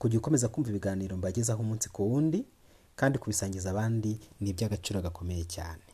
kujya ukomeza kumva ibiganiro mbagezaho umunsi ku wundi kandi kubisangiza abandi ni iby'agaciro gakomeye cyane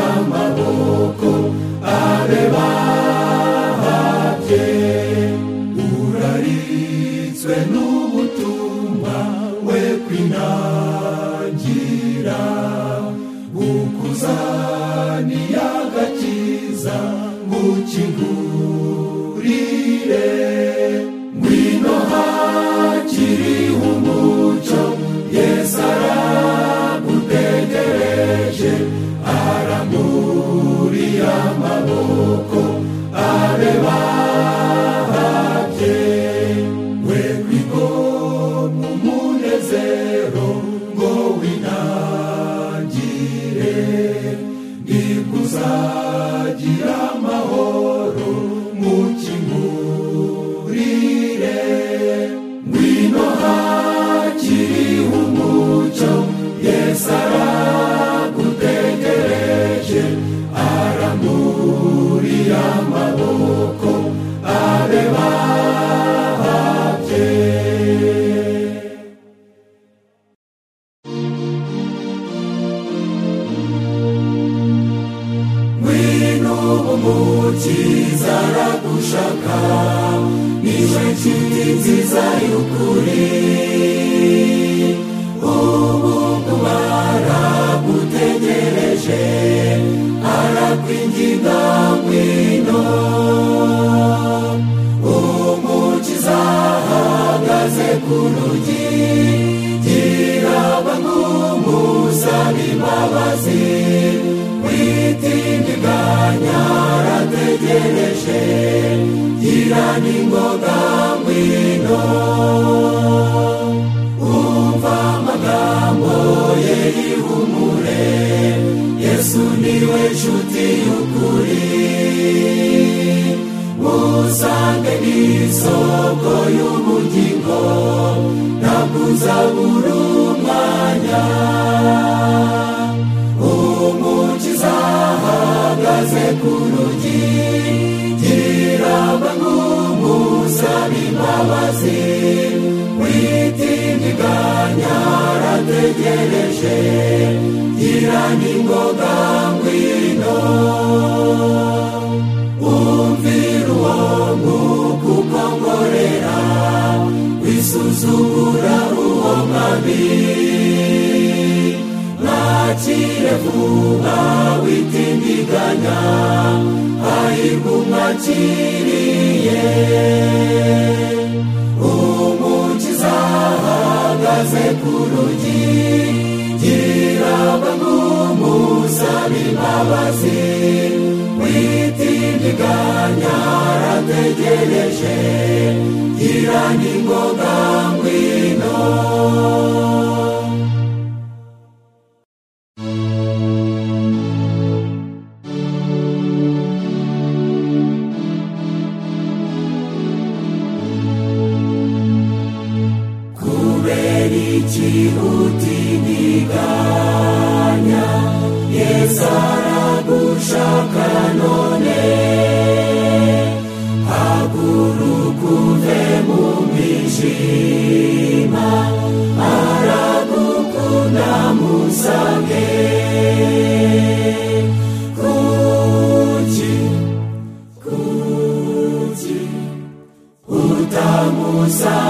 n'amaboko ukiza aragushaka niwe nshuti nziza y'ukuri ubu aragutegereje arakwinginga ngwino umukiza ahagaze ku rugi gira bangu musabe imbabazi dutegereje tirana ingoga ngwino umva amagambo ye ihumure yesu niwe nshuti y'ukuri musange n'isoko y'ubugingo ntabwo uzabura umwanya ngutegereje gira n'ingoga ngwino wumvira uwo ngukuko ngorera wisuzugura uwo mabi mwakire vuba witindiganya hahirwa umwakiriye mwitiriganya arategereje irana ingoga ngwino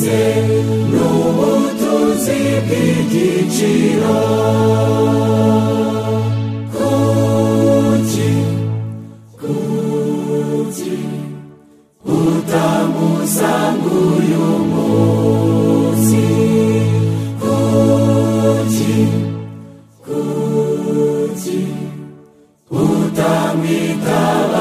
twese ni ubutunzi bw'igiciro kuki kuki utamusanga uyu munsi kuki kuki utamwitaba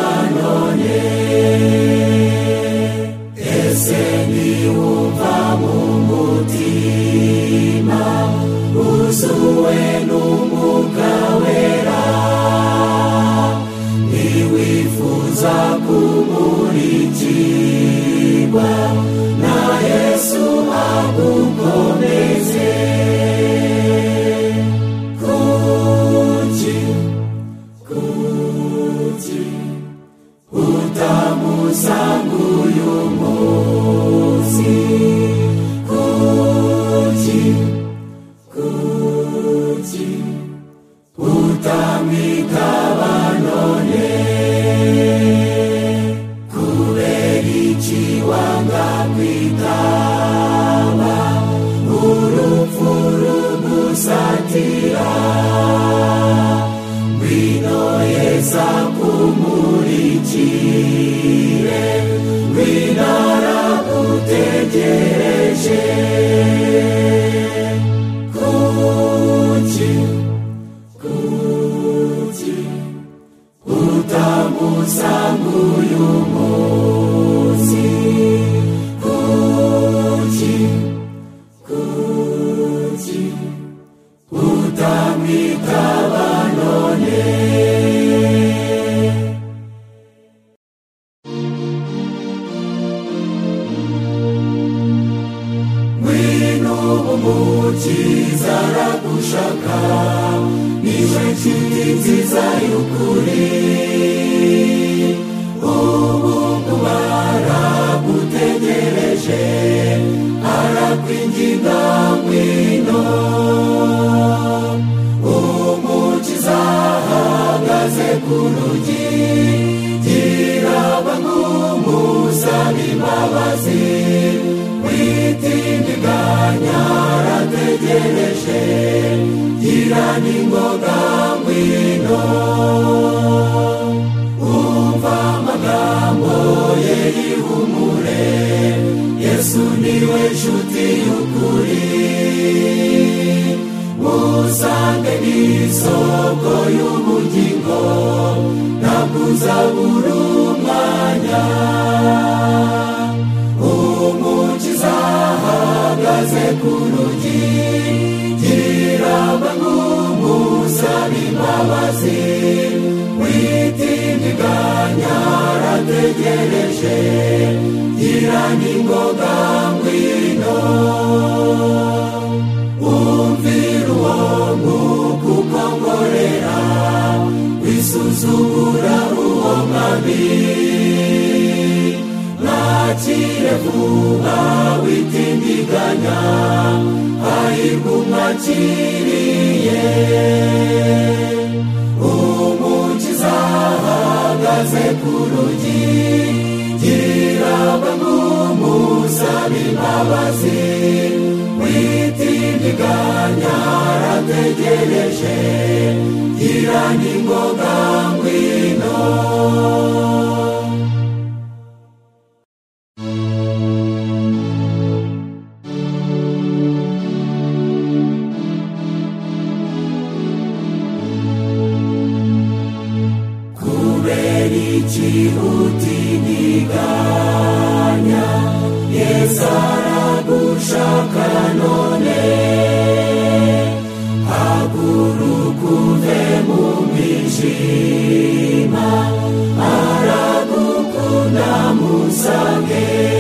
witaba urupfu rugusatira ngwino yeza kumurikire ngwino aragutegereje kuki kuki utamusanguye umuntu inshuti nziza y'ukuri ubu baragutegereje arakwinginga ngwino umukiza ahagaze ku rugi gira bangu musabe witindiganya arategereje girana ingoga ngwino umva amagambo ye ihumure yesu niwe nshuti y'ukuri musange n'isoko y'ubugingo ntabwo uzabura tuzungura uwo mwami mwakire vuba witindiganya hahirwa umwakiriye umukiza ahagaze ku rugi giraba nk'umusabe imbabazi witindiganya arategereje irani ngoga ushaka none haguruka uve mu mwijima aragukunda musange